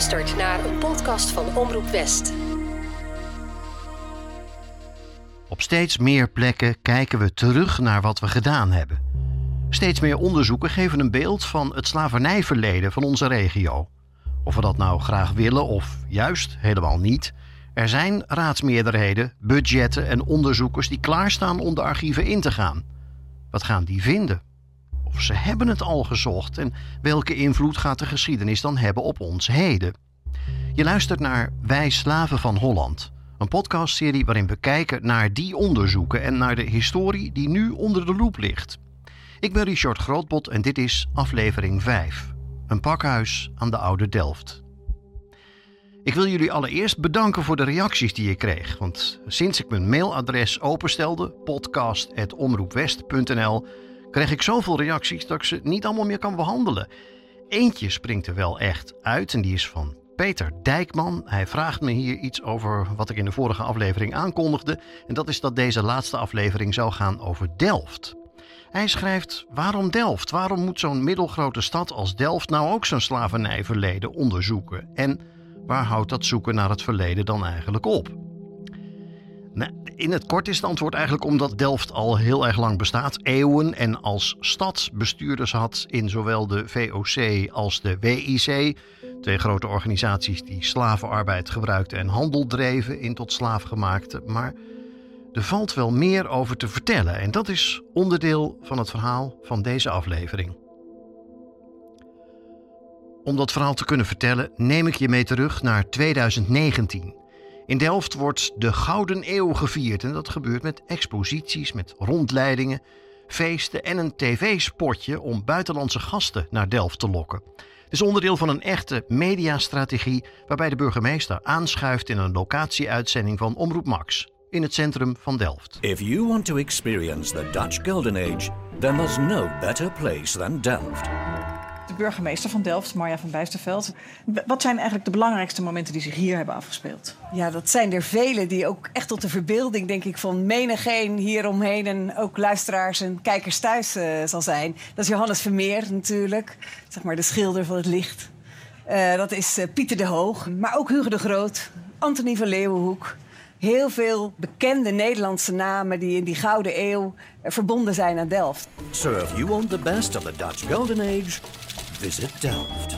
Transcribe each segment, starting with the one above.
luistert naar een podcast van Omroep West. Op steeds meer plekken kijken we terug naar wat we gedaan hebben. Steeds meer onderzoeken geven een beeld van het slavernijverleden van onze regio. Of we dat nou graag willen of juist helemaal niet. Er zijn raadsmeerderheden, budgetten en onderzoekers die klaarstaan om de archieven in te gaan. Wat gaan die vinden? Of ze hebben het al gezocht en welke invloed gaat de geschiedenis dan hebben op ons heden? Je luistert naar Wij Slaven van Holland, een podcastserie waarin we kijken naar die onderzoeken en naar de historie die nu onder de loep ligt. Ik ben Richard Grootbot en dit is aflevering 5. Een pakhuis aan de Oude Delft. Ik wil jullie allereerst bedanken voor de reacties die ik kreeg. Want sinds ik mijn mailadres openstelde, podcast.omroepwest.nl, kreeg ik zoveel reacties dat ik ze niet allemaal meer kan behandelen. Eentje springt er wel echt uit en die is van Peter Dijkman. Hij vraagt me hier iets over wat ik in de vorige aflevering aankondigde. En dat is dat deze laatste aflevering zou gaan over Delft. Hij schrijft: Waarom Delft? Waarom moet zo'n middelgrote stad als Delft nou ook zo'n slavernijverleden onderzoeken? En waar houdt dat zoeken naar het verleden dan eigenlijk op? Nou, in het kort is het antwoord eigenlijk omdat Delft al heel erg lang bestaat, eeuwen en als stad bestuurders had in zowel de VOC als de WIC, twee grote organisaties die slavenarbeid gebruikten en handel dreven in tot slaafgemaakte. Maar er valt wel meer over te vertellen en dat is onderdeel van het verhaal van deze aflevering. Om dat verhaal te kunnen vertellen, neem ik je mee terug naar 2019. In Delft wordt de Gouden Eeuw gevierd en dat gebeurt met exposities, met rondleidingen, feesten en een tv-spotje om buitenlandse gasten naar Delft te lokken. Het is onderdeel van een echte mediastrategie waarbij de burgemeester aanschuift in een locatieuitzending van Omroep Max in het centrum van Delft. If you want to experience the Dutch Golden Age, there's no better place than Delft. De burgemeester van Delft, Marja van Bijsterveld. Wat zijn eigenlijk de belangrijkste momenten die zich hier hebben afgespeeld? Ja, dat zijn er vele die ook echt tot de verbeelding, denk ik, van menigeen hieromheen en ook luisteraars en kijkers thuis uh, zal zijn. Dat is Johannes Vermeer natuurlijk, zeg maar de schilder van het licht. Uh, dat is uh, Pieter de Hoog, maar ook Hugo de Groot, Antonie van Leeuwenhoek heel veel bekende Nederlandse namen die in die Gouden Eeuw verbonden zijn aan Delft. So if you want the best of the Dutch Golden Age, visit Delft.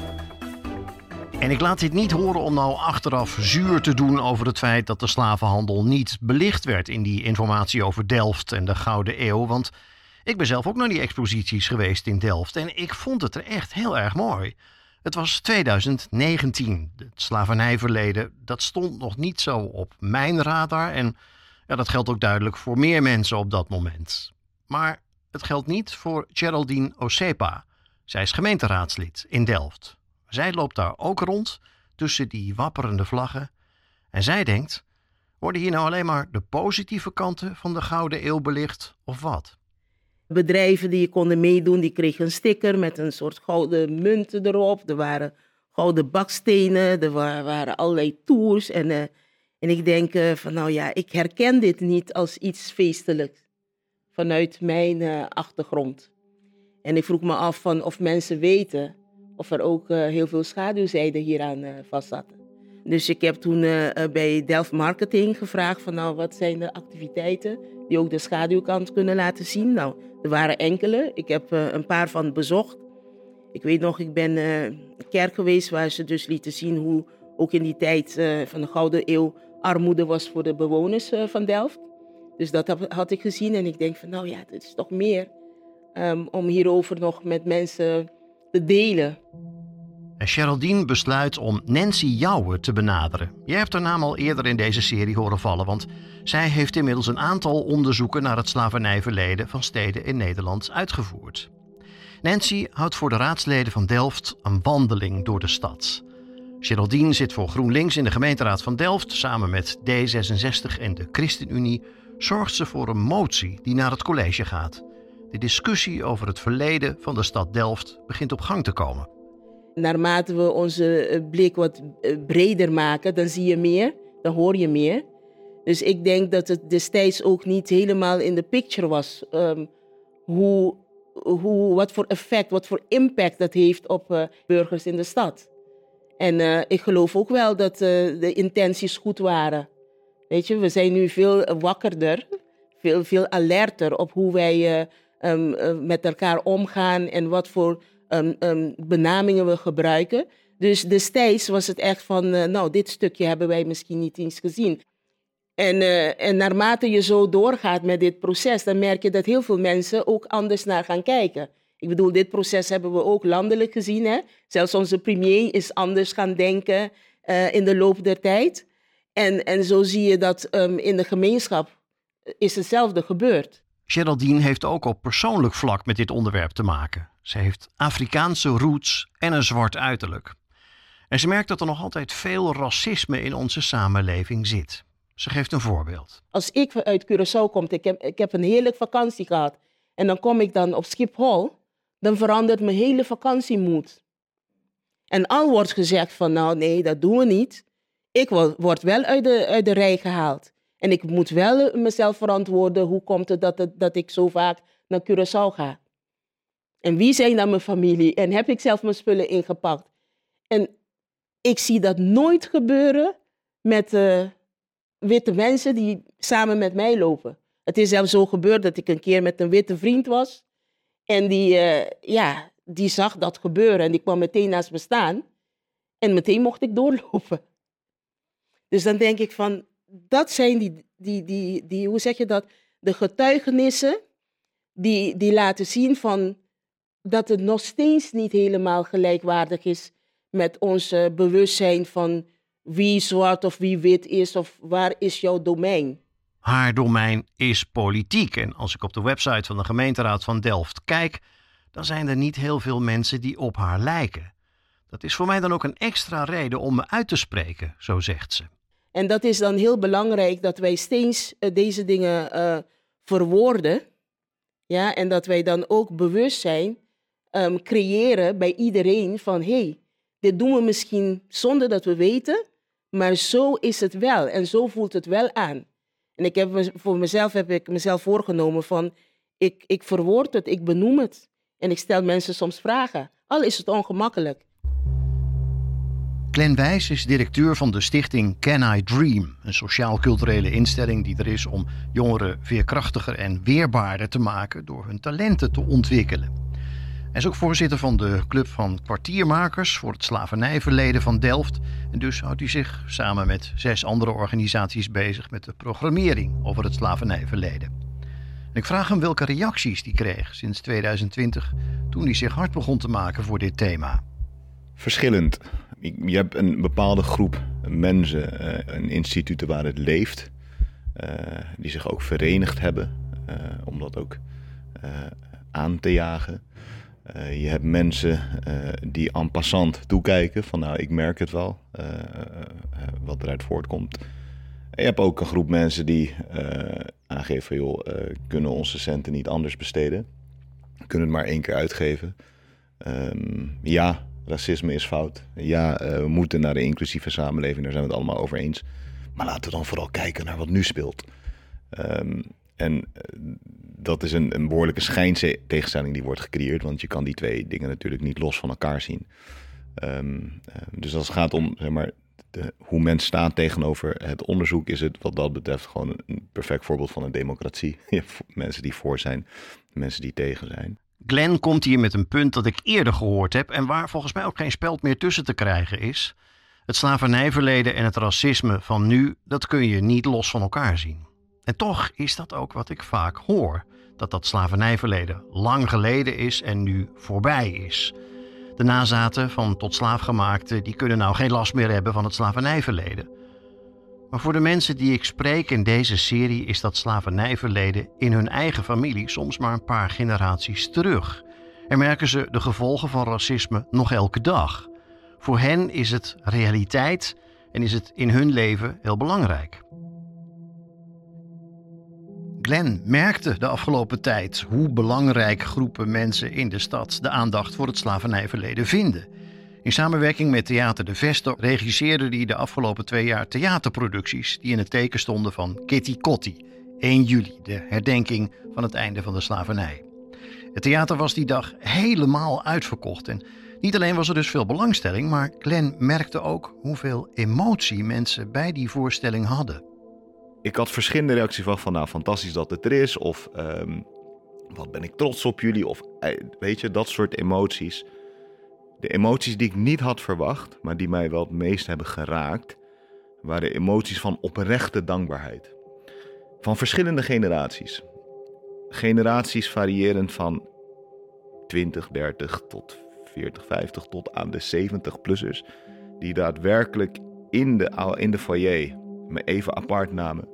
En ik laat dit niet horen om nou achteraf zuur te doen over het feit dat de slavenhandel niet belicht werd in die informatie over Delft en de Gouden Eeuw. Want ik ben zelf ook naar die exposities geweest in Delft en ik vond het er echt heel erg mooi. Het was 2019. Het slavernijverleden, dat stond nog niet zo op mijn radar. En ja, dat geldt ook duidelijk voor meer mensen op dat moment. Maar het geldt niet voor Geraldine Osepa. Zij is gemeenteraadslid in Delft. Zij loopt daar ook rond tussen die wapperende vlaggen. En zij denkt: worden hier nou alleen maar de positieve kanten van de Gouden Eeuw belicht of wat? bedrijven die konden meedoen, die kregen een sticker met een soort gouden munten erop. Er waren gouden bakstenen, er waren allerlei tours. En, uh, en ik denk uh, van nou ja, ik herken dit niet als iets feestelijks vanuit mijn uh, achtergrond. En ik vroeg me af van of mensen weten of er ook heel veel schaduwzijden hieraan vast zaten. Dus ik heb toen bij Delft Marketing gevraagd van nou wat zijn de activiteiten die ook de schaduwkant kunnen laten zien. Nou, er waren enkele. Ik heb uh, een paar van bezocht. Ik weet nog, ik ben uh, kerk geweest waar ze dus lieten zien hoe ook in die tijd uh, van de Gouden Eeuw armoede was voor de bewoners van Delft. Dus dat had ik gezien en ik denk van nou ja, het is toch meer um, om hierover nog met mensen te delen. En besluit om Nancy Jouwe te benaderen. Je hebt haar naam al eerder in deze serie horen vallen, want zij heeft inmiddels een aantal onderzoeken naar het slavernijverleden van steden in Nederland uitgevoerd. Nancy houdt voor de raadsleden van Delft een wandeling door de stad. Geraldine zit voor GroenLinks in de gemeenteraad van Delft. Samen met D66 en de ChristenUnie zorgt ze voor een motie die naar het college gaat. De discussie over het verleden van de stad Delft begint op gang te komen. Naarmate we onze eh, blik wat eh, breder maken, dan zie je meer, dan hoor je meer. Dus ik denk dat het destijds ook niet helemaal in de picture was. Um, hoe, hoe, wat voor effect, wat voor impact dat heeft op uh, burgers in de stad. En eh, ik geloof ook wel dat eh, de intenties goed waren. Weet je, we zijn nu veel wakkerder, veel, veel alerter op hoe wij eh, ehm, eh, met elkaar omgaan en wat voor ehm, ehm, benamingen we gebruiken. Dus destijds was het echt van, eh, nou, dit stukje hebben wij misschien niet eens gezien. En, eh, en naarmate je zo doorgaat met dit proces, dan merk je dat heel veel mensen ook anders naar gaan kijken. Ik bedoel, dit proces hebben we ook landelijk gezien. Hè? Zelfs onze premier is anders gaan denken in de loop der tijd. En, en zo zie je dat in de gemeenschap is hetzelfde gebeurd. Geraldine heeft ook op persoonlijk vlak met dit onderwerp te maken. Ze heeft Afrikaanse roots en een zwart uiterlijk. En ze merkt dat er nog altijd veel racisme in onze samenleving zit. Ze geeft een voorbeeld. Als ik uit Curaçao kom, ik heb, ik heb een heerlijk vakantie gehad. En dan kom ik dan op Schiphol, dan verandert mijn hele vakantiemoed. En al wordt gezegd van, nou nee, dat doen we niet. Ik wo- word wel uit de, uit de rij gehaald. En ik moet wel mezelf verantwoorden, hoe komt het dat, dat ik zo vaak naar Curaçao ga? En wie zijn dan mijn familie? En heb ik zelf mijn spullen ingepakt? En ik zie dat nooit gebeuren met eh, witte mensen die samen met mij lopen. Het is zelfs zo gebeurd dat ik een keer met een witte vriend was. En die, eh, ja, die zag dat gebeuren en die kwam meteen naast me staan. En meteen mocht ik doorlopen. Dus dan denk ik van, dat zijn die, die, die, die hoe zeg je dat, de getuigenissen die, die laten zien van dat het nog steeds niet helemaal gelijkwaardig is met ons bewustzijn van wie zwart of wie wit is of waar is jouw domein. Haar domein is politiek. En als ik op de website van de gemeenteraad van Delft kijk, dan zijn er niet heel veel mensen die op haar lijken. Dat is voor mij dan ook een extra reden om me uit te spreken, zo zegt ze. En dat is dan heel belangrijk dat wij steeds eh, deze dingen eh, verwoorden. Ja, en dat wij dan ook bewustzijn ehm, creëren bij iedereen van hé, hey, dit doen we misschien zonder dat we weten, maar zo is het wel en zo voelt het wel aan. En ik heb voor mezelf heb ik mezelf voorgenomen van ik, ik verwoord het, ik benoem het. En ik stel mensen soms vragen, al is het ongemakkelijk. Glenn Wijs is directeur van de stichting Can I Dream, een sociaal-culturele instelling die er is om jongeren veerkrachtiger en weerbaarder te maken door hun talenten te ontwikkelen. Hij is ook voorzitter van de Club van Kwartiermakers voor het slavernijverleden van Delft. En dus houdt hij zich samen met zes andere organisaties bezig met de programmering over het slavernijverleden. En ik vraag hem welke reacties hij kreeg sinds 2020, toen hij zich hard begon te maken voor dit thema. Verschillend. Je hebt een bepaalde groep mensen uh, en instituten waar het leeft, uh, die zich ook verenigd hebben uh, om dat ook aan te jagen. je hebt mensen die en passant toekijken van nou ik merk het wel, wat eruit voortkomt. En je hebt ook een groep mensen die aangeven van joh, kunnen onze centen niet anders besteden? Kunnen het maar één keer uitgeven? Um, ja, racisme is fout. Ja, uh, we moeten naar de inclusieve samenleving, daar zijn we het allemaal over eens. Maar laten we dan vooral kijken naar wat nu speelt. Um, en uh, dat is een, een behoorlijke schijntegenstelling die wordt gecreëerd, want je kan die twee dingen natuurlijk niet los van elkaar zien. Um, uh, dus als het gaat om zeg maar, de, hoe men staat tegenover het onderzoek, is het wat dat betreft gewoon een perfect voorbeeld van een democratie. Je hebt mensen die voor zijn, mensen die tegen zijn. Glenn komt hier met een punt dat ik eerder gehoord heb en waar volgens mij ook geen speld meer tussen te krijgen is. Het slavernijverleden en het racisme van nu, dat kun je niet los van elkaar zien. En toch is dat ook wat ik vaak hoor: dat dat slavernijverleden lang geleden is en nu voorbij is. De nazaten van tot slaafgemaakten die kunnen nou geen last meer hebben van het slavernijverleden. Maar voor de mensen die ik spreek in deze serie is dat slavernijverleden in hun eigen familie soms maar een paar generaties terug. En merken ze de gevolgen van racisme nog elke dag. Voor hen is het realiteit en is het in hun leven heel belangrijk. Glenn merkte de afgelopen tijd hoe belangrijk groepen mensen in de stad de aandacht voor het slavernijverleden vinden. In samenwerking met Theater de Vester regisseerde hij de afgelopen twee jaar theaterproducties die in het teken stonden van Kitty Kotti, 1 juli, de herdenking van het einde van de slavernij. Het theater was die dag helemaal uitverkocht en Niet alleen was er dus veel belangstelling, maar Glenn merkte ook hoeveel emotie mensen bij die voorstelling hadden. Ik had verschillende reacties van, van nou fantastisch dat het er is, of ehm, wat ben ik trots op jullie, of eh, weet je, dat soort emoties. De emoties die ik niet had verwacht, maar die mij wel het meest hebben geraakt, waren emoties van oprechte dankbaarheid. Van verschillende generaties. Generaties variërend van 20, 30 tot 40, 50 tot aan de 70-plussers. Die daadwerkelijk in de, in de foyer me even apart namen.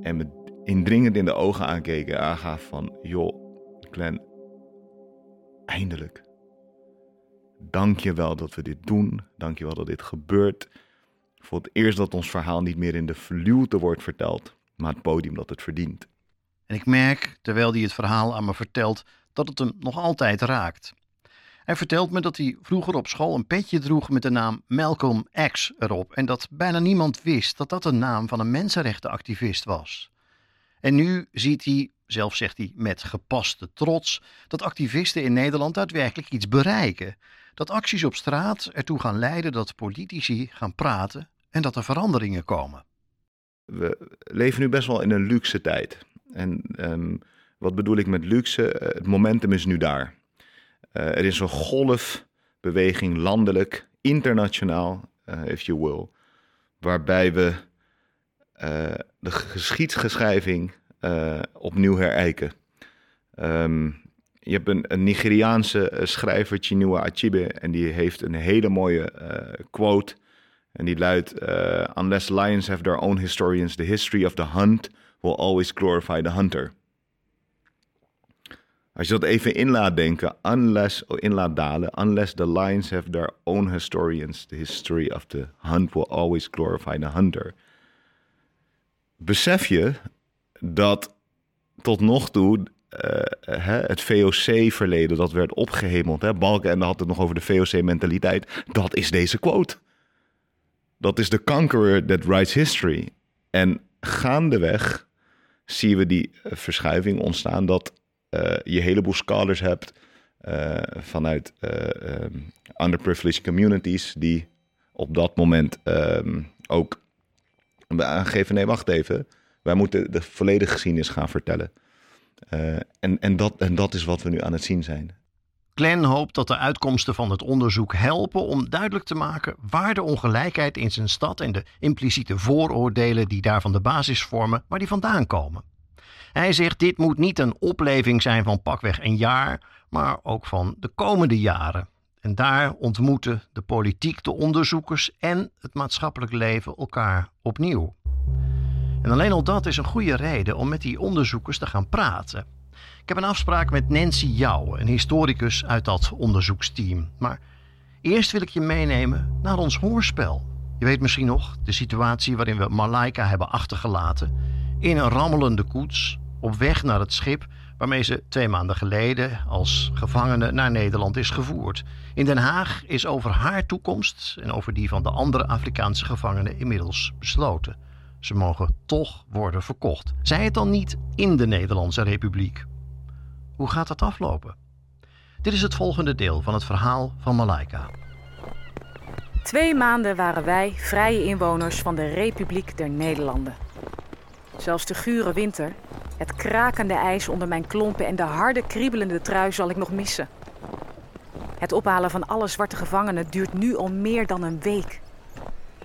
En me indringend in de ogen aankeken. Aangaf van, joh, Glenn, eindelijk. Dank je wel dat we dit doen. Dank je wel dat dit gebeurt. Voor het eerst dat ons verhaal niet meer in de vluwte wordt verteld, maar het podium dat het verdient. En ik merk, terwijl hij het verhaal aan me vertelt, dat het hem nog altijd raakt. Hij vertelt me dat hij vroeger op school een petje droeg met de naam Malcolm X erop en dat bijna niemand wist dat dat een naam van een mensenrechtenactivist was. En nu ziet hij, zelf zegt hij met gepaste trots, dat activisten in Nederland daadwerkelijk iets bereiken. Dat acties op straat ertoe gaan leiden dat politici gaan praten en dat er veranderingen komen. We leven nu best wel in een luxe tijd. En um, wat bedoel ik met luxe? Eh, het momentum is nu daar. Uh, er is een golfbeweging landelijk, internationaal, uh, if you will, waarbij we de geschiedschrijving opnieuw herijken. Um, je hebt een, Nigeriaanse schrijver, Chinua Achebe, en die heeft een hele mooie quote. En die luidt: Unless lions have their own historians, the history of the hunt will always glorify the hunter. Als je dat even in laat denken, unless, in laat dalen, unless the lions have their own historians, the history of the hunt will always glorify the hunter. Besef je dat tot nog toe uh, het VOC-verleden, dat werd opgehemeld. Hè? Balken had het nog over de VOC-mentaliteit. Dat is deze quote. Dat is de conqueror that writes history. En gaandeweg zien we die uh, verschuiving ontstaan dat je heleboel scholars hebt vanuit um, underprivileged communities die op dat moment um, ook aangeven, nee wacht even, wij moeten de volledige geschiedenis gaan vertellen. Uh, en, en, dat, en dat is wat we nu aan het zien zijn. Glenn hoopt dat de uitkomsten van het onderzoek helpen om duidelijk te maken waar de ongelijkheid in zijn stad en de impliciete vooroordelen die daarvan de basis vormen, waar die vandaan komen. Hij zegt dit moet niet een opleving zijn van pakweg een jaar, maar ook van de komende jaren. En daar ontmoeten de politiek, de onderzoekers en het maatschappelijk leven elkaar opnieuw. En alleen al dat is een goede reden om met die onderzoekers te gaan praten. Ik heb een afspraak met Nancy Jouw, een historicus uit dat onderzoeksteam. Maar eerst wil ik je meenemen naar ons hoorspel. Je weet misschien nog de situatie waarin we Malaika hebben achtergelaten in een rammelende koets op weg naar het schip waarmee ze twee maanden geleden als gevangene naar Nederland is gevoerd. In Den Haag is over haar toekomst en over die van de andere Afrikaanse gevangenen inmiddels besloten. Ze mogen toch worden verkocht. Zij het dan niet in de Nederlandse Republiek. Hoe gaat dat aflopen? Dit is het volgende deel van het verhaal van Malaika. Twee maanden waren wij vrije inwoners van de Republiek der Nederlanden. Zelfs de gure winter, het krakende ijs onder mijn klompen en de harde kriebelende trui zal ik nog missen. Het ophalen van alle zwarte gevangenen duurt nu al meer dan een week.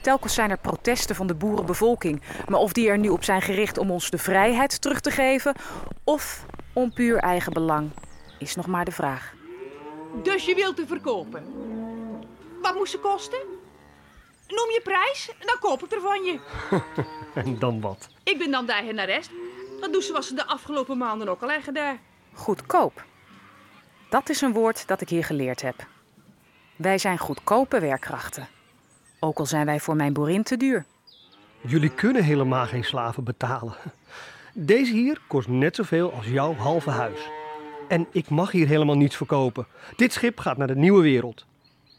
Telkens zijn er protesten van de boerenbevolking, maar of die er nu op zijn gericht om ons de vrijheid terug te geven of om puur eigen belang, is nog maar de vraag. Dus je wilt te verkopen? Wat moest ze kosten? Noem je prijs, dan koop ik er van je. en dan wat? Ik ben dan de eigenares. Dat doen ze was ze de afgelopen maanden ook al eigen daar. Goedkoop. Dat is een woord dat ik hier geleerd heb. Wij zijn goedkope werkkrachten. Ook al zijn wij voor mijn boerin te duur. Jullie kunnen helemaal geen slaven betalen. Deze hier kost net zoveel als jouw halve huis. En ik mag hier helemaal niets verkopen. Dit schip gaat naar de nieuwe wereld.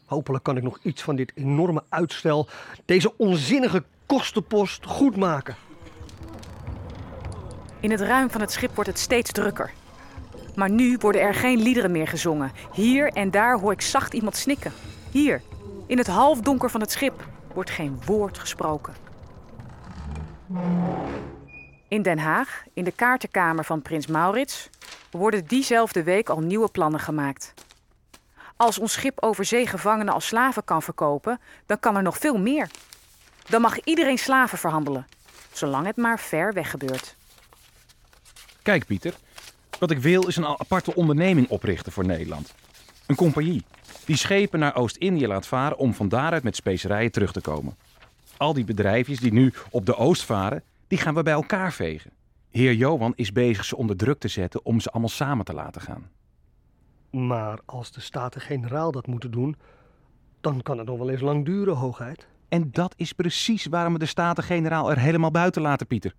Hopelijk kan ik nog iets van dit enorme uitstel, deze onzinnige kostenpost goed maken. In het ruim van het schip wordt het steeds drukker. Maar nu worden er geen liederen meer gezongen. Hier en daar hoor ik zacht iemand snikken. Hier, in het halfdonker van het schip, wordt geen woord gesproken. In Den Haag, in de kaartenkamer van prins Maurits, worden diezelfde week al nieuwe plannen gemaakt. Als ons schip over zee gevangenen als slaven kan verkopen, dan kan er nog veel meer. Dan mag iedereen slaven verhandelen, zolang het maar ver weg gebeurt. Kijk, Pieter. Wat ik wil is een aparte onderneming oprichten voor Nederland. Een compagnie. Die schepen naar Oost-Indië laat varen om van daaruit met specerijen terug te komen. Al die bedrijfjes die nu op de Oost varen, die gaan we bij elkaar vegen. Heer Johan is bezig ze onder druk te zetten om ze allemaal samen te laten gaan. Maar als de Staten-Generaal dat moeten doen, dan kan het nog wel eens lang duren, hoogheid. En dat is precies waarom we de Staten-Generaal er helemaal buiten laten, Pieter.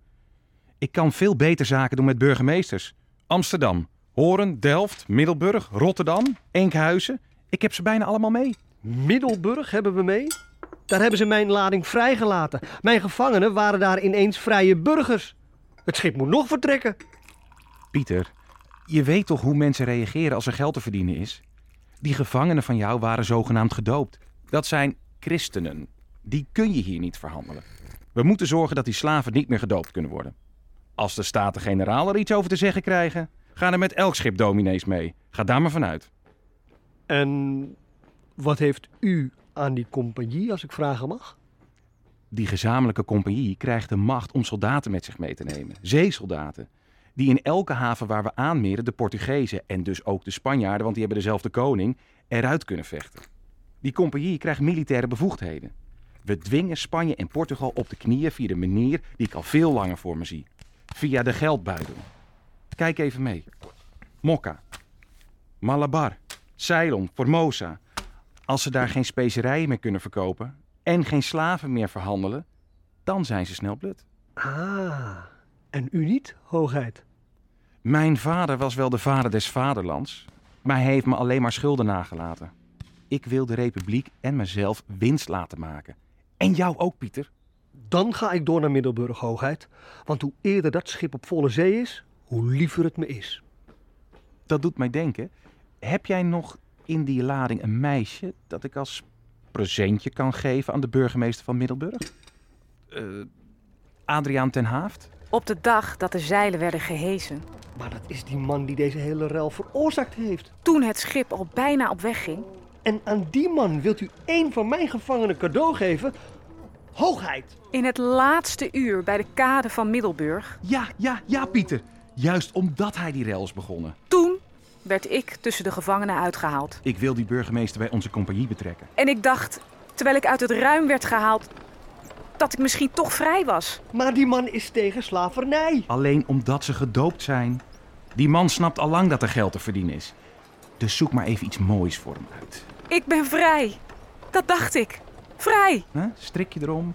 Ik kan veel beter zaken doen met burgemeesters. Amsterdam, Horen, Delft, Middelburg, Rotterdam, Enkhuizen. Ik heb ze bijna allemaal mee. Middelburg hebben we mee? Daar hebben ze mijn lading vrijgelaten. Mijn gevangenen waren daar ineens vrije burgers. Het schip moet nog vertrekken. Pieter, je weet toch hoe mensen reageren als er geld te verdienen is? Die gevangenen van jou waren zogenaamd gedoopt. Dat zijn christenen. Die kun je hier niet verhandelen. We moeten zorgen dat die slaven niet meer gedoopt kunnen worden. Als de Staten-Generaal er iets over te zeggen krijgen, gaan er met elk schip dominees mee. Ga daar maar vanuit. En wat heeft u aan die compagnie, als ik vragen mag? Die gezamenlijke compagnie krijgt de macht om soldaten met zich mee te nemen. Zeesoldaten. Die in elke haven waar we aanmeren de Portugezen en dus ook de Spanjaarden, want die hebben dezelfde koning, eruit kunnen vechten. Die compagnie krijgt militaire bevoegdheden. We dwingen Spanje en Portugal op de knieën via de manier die ik al veel langer voor me zie. Via de geldbuidel. Kijk even mee. Mokka, Malabar, Ceylon, Formosa. Als ze daar geen specerijen meer kunnen verkopen en geen slaven meer verhandelen, dan zijn ze snel blut. Ah, en u niet, hoogheid? Mijn vader was wel de vader des vaderlands, maar hij heeft me alleen maar schulden nagelaten. Ik wil de republiek en mezelf winst laten maken. En jou ook, Pieter. Dan ga ik door naar Middelburg, hoogheid. Want hoe eerder dat schip op volle zee is, hoe liever het me is. Dat doet mij denken. Heb jij nog in die lading een meisje dat ik als presentje kan geven aan de burgemeester van Middelburg? Uh, Adriaan ten Haaft? Op de dag dat de zeilen werden gehesen. Maar dat is die man die deze hele rel veroorzaakt heeft. Toen het schip al bijna op weg ging. En aan die man wilt u één van mijn gevangenen cadeau geven? Hoogheid! In het laatste uur bij de kade van Middelburg. Ja, ja, ja, Pieter. Juist omdat hij die rel is begonnen. Toen werd ik tussen de gevangenen uitgehaald. Ik wil die burgemeester bij onze compagnie betrekken. En ik dacht, terwijl ik uit het ruim werd gehaald, dat ik misschien toch vrij was. Maar die man is tegen slavernij. Alleen omdat ze gedoopt zijn. Die man snapt al lang dat er geld te verdienen is. Dus zoek maar even iets moois voor hem uit. Ik ben vrij. Dat dacht ik. Vrij. Huh? Strik je erom.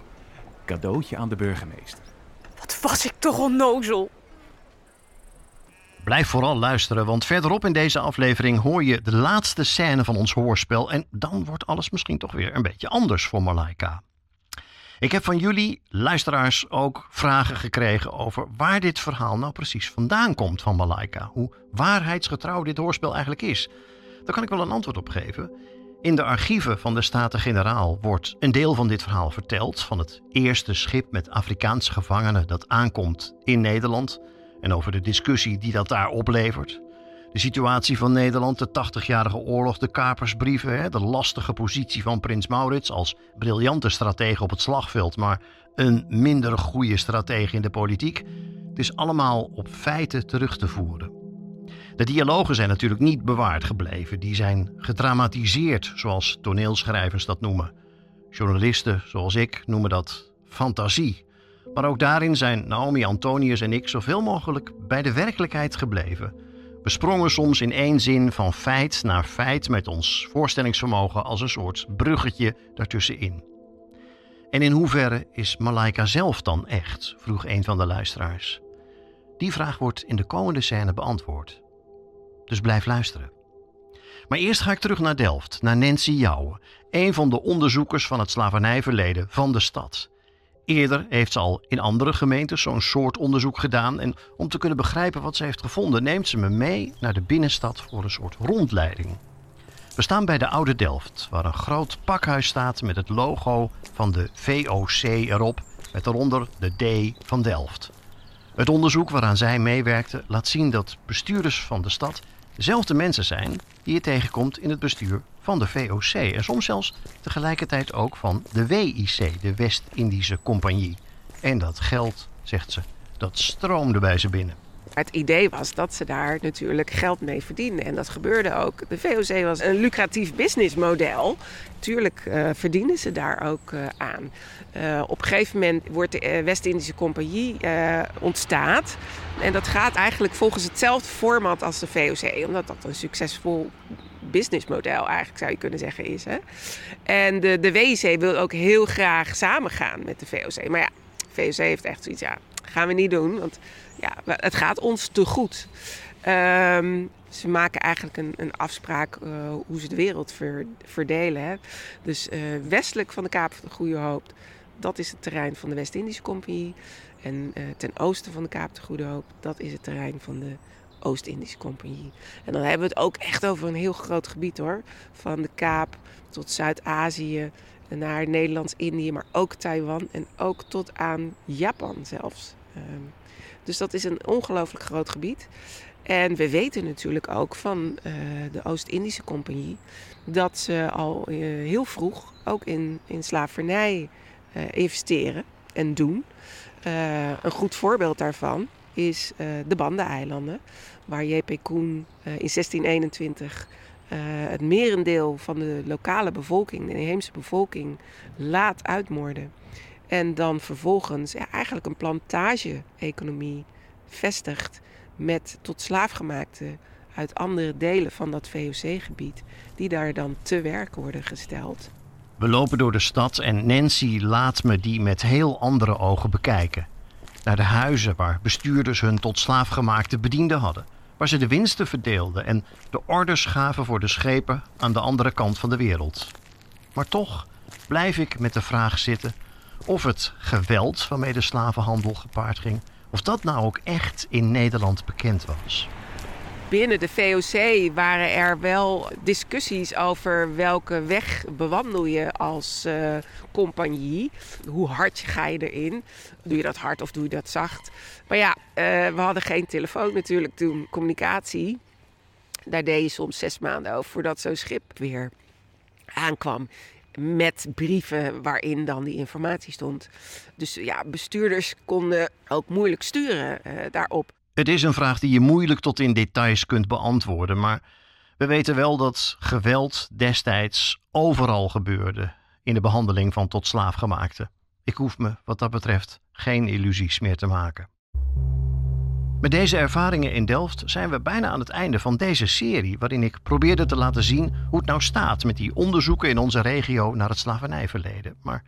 Cadeautje aan de burgemeester. Wat was ik toch onnozel. Blijf vooral luisteren, want verderop in deze aflevering hoor je de laatste scène van ons hoorspel. En dan wordt alles misschien toch weer een beetje anders voor Malaika. Ik heb van jullie, luisteraars, ook vragen gekregen over waar dit verhaal nou precies vandaan komt van Malaika. Hoe waarheidsgetrouw dit hoorspel eigenlijk is. Daar kan ik wel een antwoord op geven. In de archieven van de Staten-Generaal wordt een deel van dit verhaal verteld. Van het eerste schip met Afrikaanse gevangenen dat aankomt in Nederland. En over de discussie die dat daar oplevert. De situatie van Nederland, de 80-jarige oorlog, de kapersbrieven, de lastige positie van prins Maurits als briljante stratege op het slagveld, maar een minder goede stratege in de politiek. Het is allemaal op feiten terug te voeren. De dialogen zijn natuurlijk niet bewaard gebleven. Die zijn gedramatiseerd, zoals toneelschrijvers dat noemen. Journalisten, zoals ik, noemen dat fantasie. Maar ook daarin zijn Naomi, Antonius en ik zoveel mogelijk bij de werkelijkheid gebleven. We sprongen soms in één zin van feit naar feit met ons voorstellingsvermogen als een soort bruggetje daartussenin. En in hoeverre is Malaika zelf dan echt? vroeg een van de luisteraars. Die vraag wordt in de komende scène beantwoord. Dus blijf luisteren. Maar eerst ga ik terug naar Delft, naar Nancy Jouwe, een van de onderzoekers van het slavernijverleden van de stad. Eerder heeft ze al in andere gemeentes zo'n soort onderzoek gedaan. En om te kunnen begrijpen wat ze heeft gevonden, neemt ze me mee naar de binnenstad voor een soort rondleiding. We staan bij de Oude Delft, waar een groot pakhuis staat met het logo van de VOC erop, met eronder de D van Delft. Het onderzoek waaraan zij meewerkte laat zien dat bestuurders van de stad dezelfde mensen zijn die je tegenkomt in het bestuur van de VOC. En soms zelfs tegelijkertijd ook van de WIC, de West-Indische Compagnie. En dat geld, zegt ze, dat stroomde bij ze binnen. Het idee was dat ze daar natuurlijk geld mee verdienden. En dat gebeurde ook. De VOC was een lucratief businessmodel. Tuurlijk uh, verdienen ze daar ook uh, aan. Uh, op een gegeven moment wordt de West-Indische Compagnie ontstaat. En dat gaat eigenlijk volgens hetzelfde format als de VOC. Omdat dat een succesvol businessmodel eigenlijk zou je kunnen zeggen is. Hè? En de, de WIC wil ook heel graag samengaan met de VOC. Maar ja, de VOC heeft echt zoiets, ja, gaan we niet doen. Want ja, het gaat ons te goed. Um, ze maken eigenlijk een, een afspraak uh, hoe ze de wereld ver, verdelen. Hè. Dus uh, westelijk van de Kaap van de Goede Hoop, dat is het terrein van de West-Indische Compagnie. En uh, ten oosten van de Kaap de Goede Hoop, dat is het terrein van de Oost-Indische Compagnie. En dan hebben we het ook echt over een heel groot gebied hoor. Van de Kaap tot Zuid-Azië, naar Nederlands-Indië, maar ook Taiwan en ook tot aan Japan zelfs. Um, dus dat is een ongelooflijk groot gebied. En we weten natuurlijk ook van uh, de Oost-Indische Compagnie dat ze al uh, heel vroeg ook in, in slavernij uh, investeren en doen. een goed voorbeeld daarvan is de Banda-eilanden, waar J.P. Koen in 1621 het merendeel van de lokale bevolking, de inheemse bevolking, laat uitmoorden. En dan vervolgens eigenlijk een plantage-economie vestigt met tot slaafgemaakte uit andere delen van dat VOC-gebied, die daar dan te werk worden gesteld. We lopen door de stad en Nancy laat me die met heel andere ogen bekijken. Naar de huizen waar bestuurders hun tot slaafgemaakte bedienden hadden, waar ze de winsten verdeelden en de orders gaven voor de schepen aan de andere kant van de wereld. Maar toch blijf ik met de vraag zitten of het geweld waarmee de slavenhandel gepaard ging, of dat nou ook echt in Nederland bekend was. Binnen de VOC waren er wel discussies over welke weg bewandel je als uh, compagnie. Hoe hard ga je erin? Doe je dat hard of doe je dat zacht? Maar ja, uh, we hadden geen telefoon natuurlijk toen, communicatie. Daar deed je soms zes maanden over voordat zo'n schip weer aankwam met brieven waarin dan die informatie stond. Dus ja, bestuurders konden ook moeilijk sturen uh, daarop. Het is een vraag die je moeilijk tot in details kunt beantwoorden, maar we weten wel dat geweld destijds overal gebeurde in de behandeling van tot slaafgemaakten. Ik hoef me wat dat betreft geen illusies meer te maken. Met deze ervaringen in Delft zijn we bijna aan het einde van deze serie, waarin ik probeerde te laten zien hoe het nou staat met die onderzoeken in onze regio naar het slavernijverleden. Maar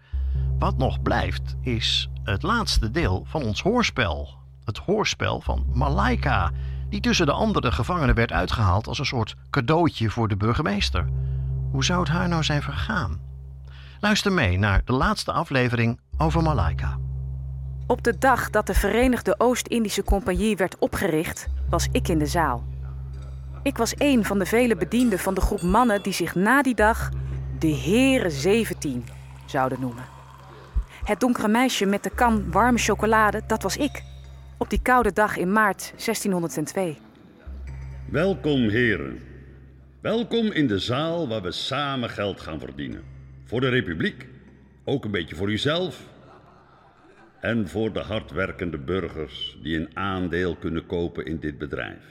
wat nog blijft, is het laatste deel van ons hoorspel. Het hoorspel van Malaika, die tussen de andere gevangenen werd uitgehaald als een soort cadeautje voor de burgemeester. Hoe zou het haar nou zijn vergaan? Luister mee naar de laatste aflevering over Malaika. Op de dag dat de Verenigde Oost-Indische Compagnie werd opgericht, was ik in de zaal. Ik was een van de vele bedienden van de groep mannen die zich na die dag de Heren 17 zouden noemen. Het donkere meisje met de kan warme chocolade, dat was ik. Op die koude dag in maart 1602. Welkom, heren. Welkom in de zaal waar we samen geld gaan verdienen. Voor de Republiek, ook een beetje voor uzelf en voor de hardwerkende burgers die een aandeel kunnen kopen in dit bedrijf.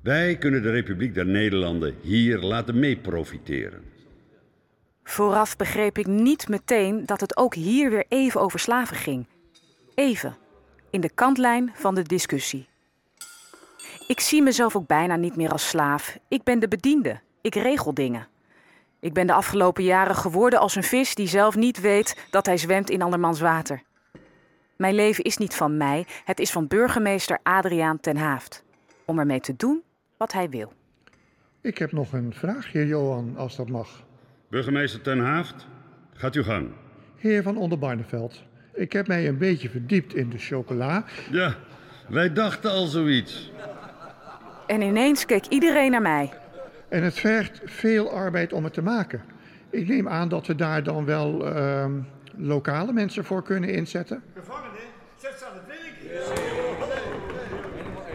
Wij kunnen de Republiek der Nederlanden hier laten meeprofiteren. Vooraf begreep ik niet meteen dat het ook hier weer even over slaven ging. Even, in de kantlijn van de discussie. Ik zie mezelf ook bijna niet meer als slaaf. Ik ben de bediende. Ik regel dingen. Ik ben de afgelopen jaren geworden als een vis die zelf niet weet dat hij zwemt in andermans water. Mijn leven is niet van mij, het is van burgemeester Adriaan ten Haaft. Om ermee te doen wat hij wil. Ik heb nog een vraagje, Johan, als dat mag. Burgemeester ten Haaft, gaat uw gang. heer van Onderbarneveld. Ik heb mij een beetje verdiept in de chocola. Ja, wij dachten al zoiets. En ineens keek iedereen naar mij. En het vergt veel arbeid om het te maken. Ik neem aan dat we daar dan wel ehm, lokale mensen voor kunnen inzetten. Gevangenen, zet ze aan het werk.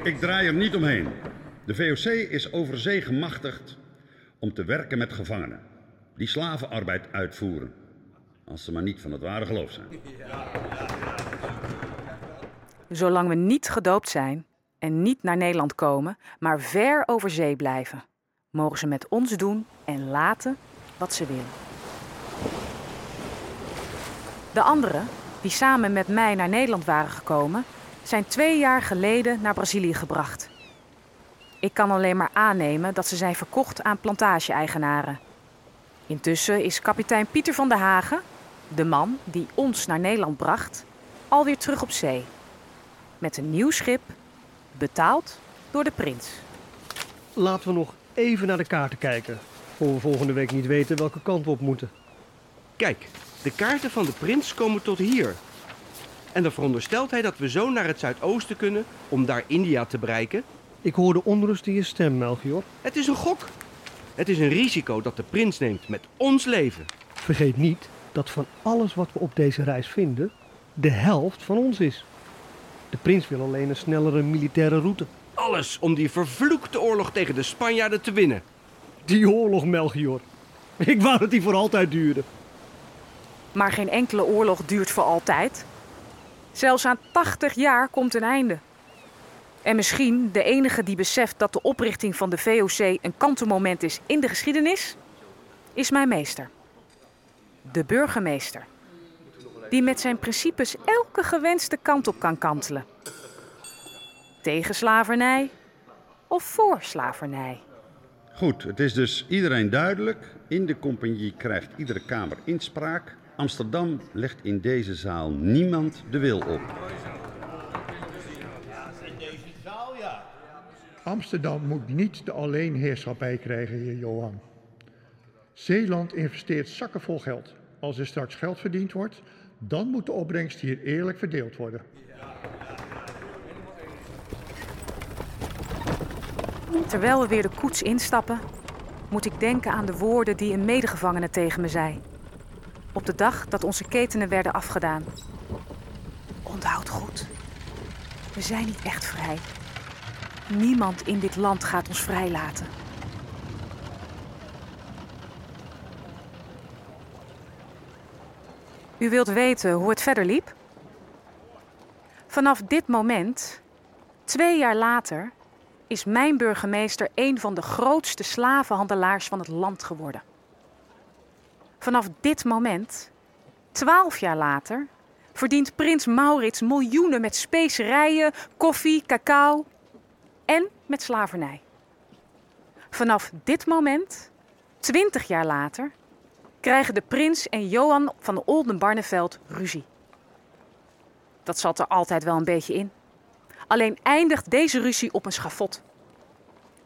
Ik draai er niet omheen. De VOC is over zee gemachtigd om te werken met gevangenen die slavenarbeid uitvoeren. Als ze maar niet van het ware geloof zijn. Zolang we niet gedoopt zijn en niet naar Nederland komen, maar ver over zee blijven, mogen ze met ons doen en laten wat ze willen. De anderen, die samen met mij naar Nederland waren gekomen, zijn twee jaar geleden naar Brazilië gebracht. Ik kan alleen maar aannemen dat ze zijn verkocht aan plantage-eigenaren. Intussen is kapitein Pieter van der Hagen, de man die ons naar Nederland bracht, alweer terug op zee. Met een nieuw schip, betaald door de prins. Laten we nog even naar de kaarten kijken. Voor we volgende week niet weten welke kant we op moeten. Kijk, de kaarten van de prins komen tot hier. En dan veronderstelt hij dat we zo naar het zuidoosten kunnen om daar India te bereiken. Ik hoorde onrust in je stem, Melchior. Het is een gok. Het is een risico dat de prins neemt met ons leven. Vergeet niet dat van alles wat we op deze reis vinden, de helft van ons is. De prins wil alleen een snellere militaire route. Alles om die vervloekte oorlog tegen de Spanjaarden te winnen. Die oorlog, Melchior. Ik wou dat die voor altijd duurde. Maar geen enkele oorlog duurt voor altijd. Zelfs aan 80 jaar komt een einde. En misschien de enige die beseft dat de oprichting van de VOC een kantelmoment is in de geschiedenis, is mijn meester. De burgemeester. Die met zijn principes elke gewenste kant op kan kantelen. Tegen slavernij of voor slavernij. Goed, het is dus iedereen duidelijk. In de compagnie krijgt iedere kamer inspraak. Amsterdam legt in deze zaal niemand de wil op. Amsterdam moet niet de alleenheerschappij krijgen, heer Johan. Zeeland investeert zakken vol geld. Als er straks geld verdiend wordt, dan moet de opbrengst hier eerlijk verdeeld worden. Terwijl we weer de koets instappen, moet ik denken aan de woorden die een medegevangene tegen me zei. Op de dag dat onze ketenen werden afgedaan. Onthoud goed. We zijn niet echt vrij. Niemand in dit land gaat ons vrijlaten. U wilt weten hoe het verder liep? Vanaf dit moment, twee jaar later, is mijn burgemeester een van de grootste slavenhandelaars van het land geworden. Vanaf dit moment, twaalf jaar later, verdient prins Maurits miljoenen met specerijen, koffie, cacao en met slavernij. Vanaf dit moment, twintig jaar later, krijgen de prins en Johan van de Oldenbarneveld ruzie. Dat zat er altijd wel een beetje in. Alleen eindigt deze ruzie op een schafot.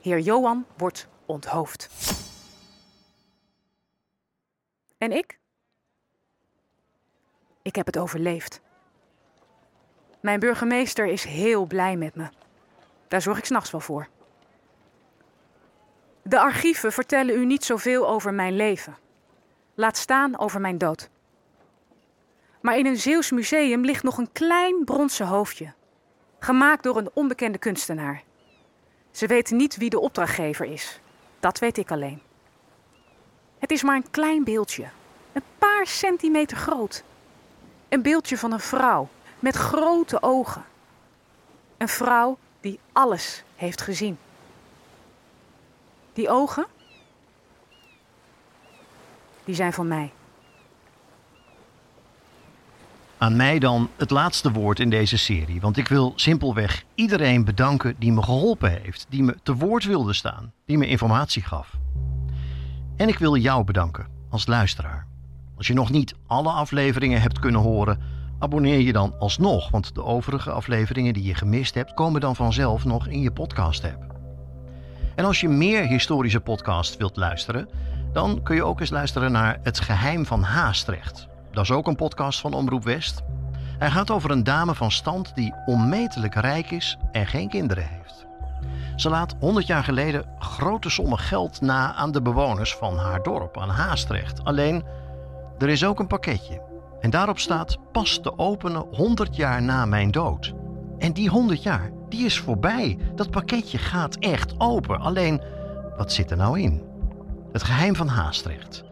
Heer Johan wordt onthoofd. En ik? Ik heb het overleefd. Mijn burgemeester is heel blij met me. Daar zorg ik s'nachts wel voor. De archieven vertellen u niet zoveel over mijn leven. Laat staan over mijn dood. Maar in een Zeeuws museum ligt nog een klein bronzen hoofdje. Gemaakt door een onbekende kunstenaar. Ze weten niet wie de opdrachtgever is. Dat weet ik alleen. Het is maar een klein beeldje. Een paar centimeter groot. Een beeldje van een vrouw met grote ogen. Een vrouw die alles heeft gezien. Die ogen, die zijn van mij. Aan mij dan het laatste woord in deze serie. Want ik wil simpelweg iedereen bedanken die me geholpen heeft. Die me te woord wilde staan. Die me informatie gaf. En ik wil jou bedanken als luisteraar. Als je nog niet alle afleveringen hebt kunnen horen, abonneer je dan alsnog. Want de overige afleveringen die je gemist hebt, komen dan vanzelf nog in je podcast-app. En als je meer historische podcasts wilt luisteren, dan kun je ook eens luisteren naar Het Geheim van Haastrecht. Dat is ook een podcast van Omroep West. Hij gaat over een dame van stand die onmetelijk rijk is en geen kinderen heeft. Ze laat 100 jaar geleden grote sommen geld na aan de bewoners van haar dorp, aan Haastrecht. Alleen, er is ook een pakketje. En daarop staat pas te openen 100 jaar na mijn dood. En die 100 jaar, die is voorbij. Dat pakketje gaat echt open. Alleen, wat zit er nou in? Het geheim van Haastrecht.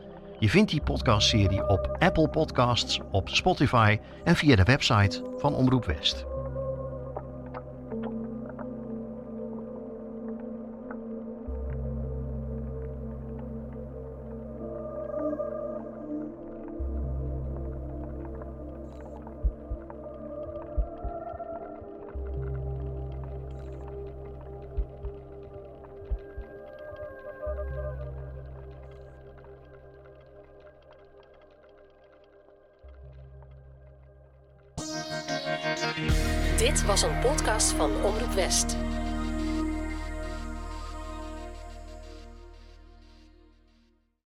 Je vindt die podcastserie op Apple Podcasts, op Spotify en via de website van Omroep West. West.